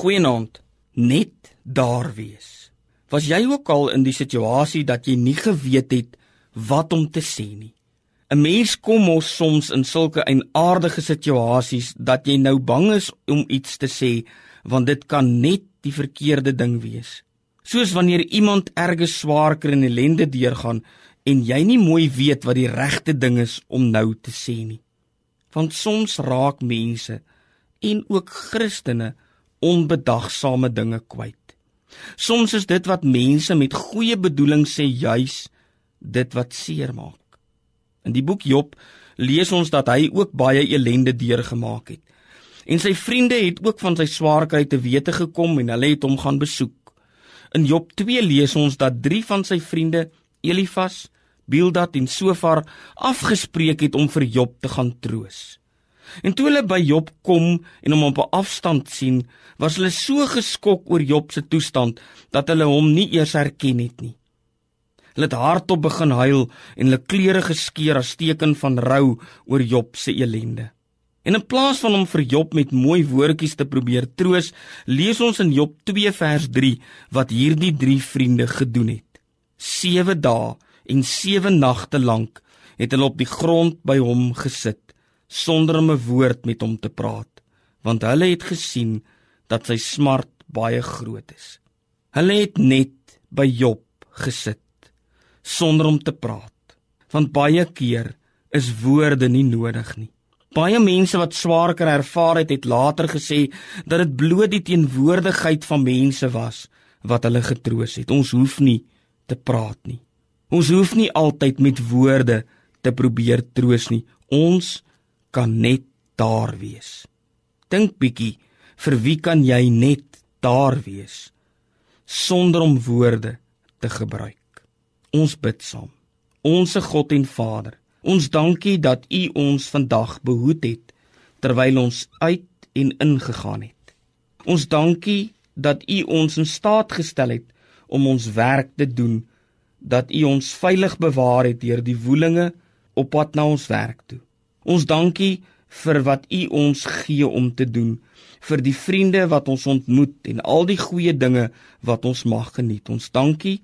Goeienaand. Net daar wees. Was jy ook al in die situasie dat jy nie geweet het wat om te sê nie? 'n Mens kom mos soms in sulke eienaardige situasies dat jy nou bang is om iets te sê want dit kan net die verkeerde ding wees. Soos wanneer iemand erge swaar kry en ellende deurgaan en jy nie mooi weet wat die regte ding is om nou te sê nie. Want soms raak mense en ook Christene onbedagsame dinge kwyt. Soms is dit wat mense met goeie bedoeling sê juis dit wat seermaak. In die boek Job lees ons dat hy ook baie ellende deurgemaak het. En sy vriende het ook van sy swaar kry te wete gekom en hulle het hom gaan besoek. In Job 2 lees ons dat 3 van sy vriende, Elifas, Bildad en Sofar, afgespreek het om vir Job te gaan troos. En toe hulle by Job kom en hom op 'n afstand sien, was hulle so geskok oor Job se toestand dat hulle hom nie eers herken het nie. Hulle het hardop begin huil en hulle klere geskeur as teken van rou oor Job se elende. En in plaas van om vir Job met mooi woordjies te probeer troos, lees ons in Job 2 vers 3 wat hierdie drie vriende gedoen het. 7 dae en 7 nagte lank het hulle op die grond by hom gesit sonder 'n woord met hom te praat, want hulle het gesien dat sy smart baie groot is. Hulle het net by Job gesit sonder om te praat, want baie keer is woorde nie nodig nie. Baie mense wat swaar kry ervaar het, het later gesê dat dit bloot die teenwoordigheid van mense was wat hulle getroos het. Ons hoef nie te praat nie. Ons hoef nie altyd met woorde te probeer troos nie. Ons kan net daar wees. Dink bietjie, vir wie kan jy net daar wees sonder om woorde te gebruik? Ons bid saam. Onse God en Vader, ons dankie dat U ons vandag behoed het terwyl ons uit en ingegaan het. Ons dankie dat U ons in staat gestel het om ons werk te doen, dat U ons veilig bewaar het deur die woelinge op pad na ons werk toe. Ons dankie vir wat U ons gee om te doen, vir die vriende wat ons ontmoet en al die goeie dinge wat ons mag geniet. Ons dankie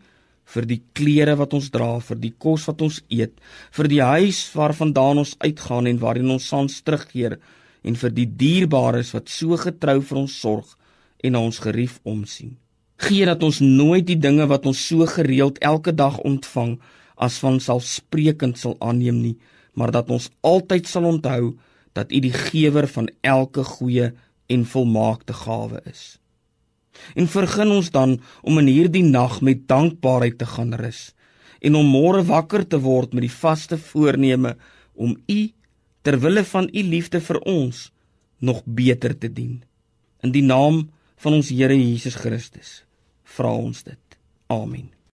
vir die klere wat ons dra, vir die kos wat ons eet, vir die huis waarvandaan ons uitgaan en waarin ons saans terugkeer en vir die dierbares wat so getrou vir ons sorg en na ons gerief omsien. Gee dat ons nooit die dinge wat ons so gereeld elke dag ontvang as van selfsprekend sal aanneem nie maar dat ons altyd sal onthou dat U die gewer van elke goeie en volmaakte gawe is. En vergun ons dan om in hierdie nag met dankbaarheid te gaan rus en om môre wakker te word met die vaste voorneme om U ter wille van U liefde vir ons nog beter te dien. In die naam van ons Here Jesus Christus vra ons dit. Amen.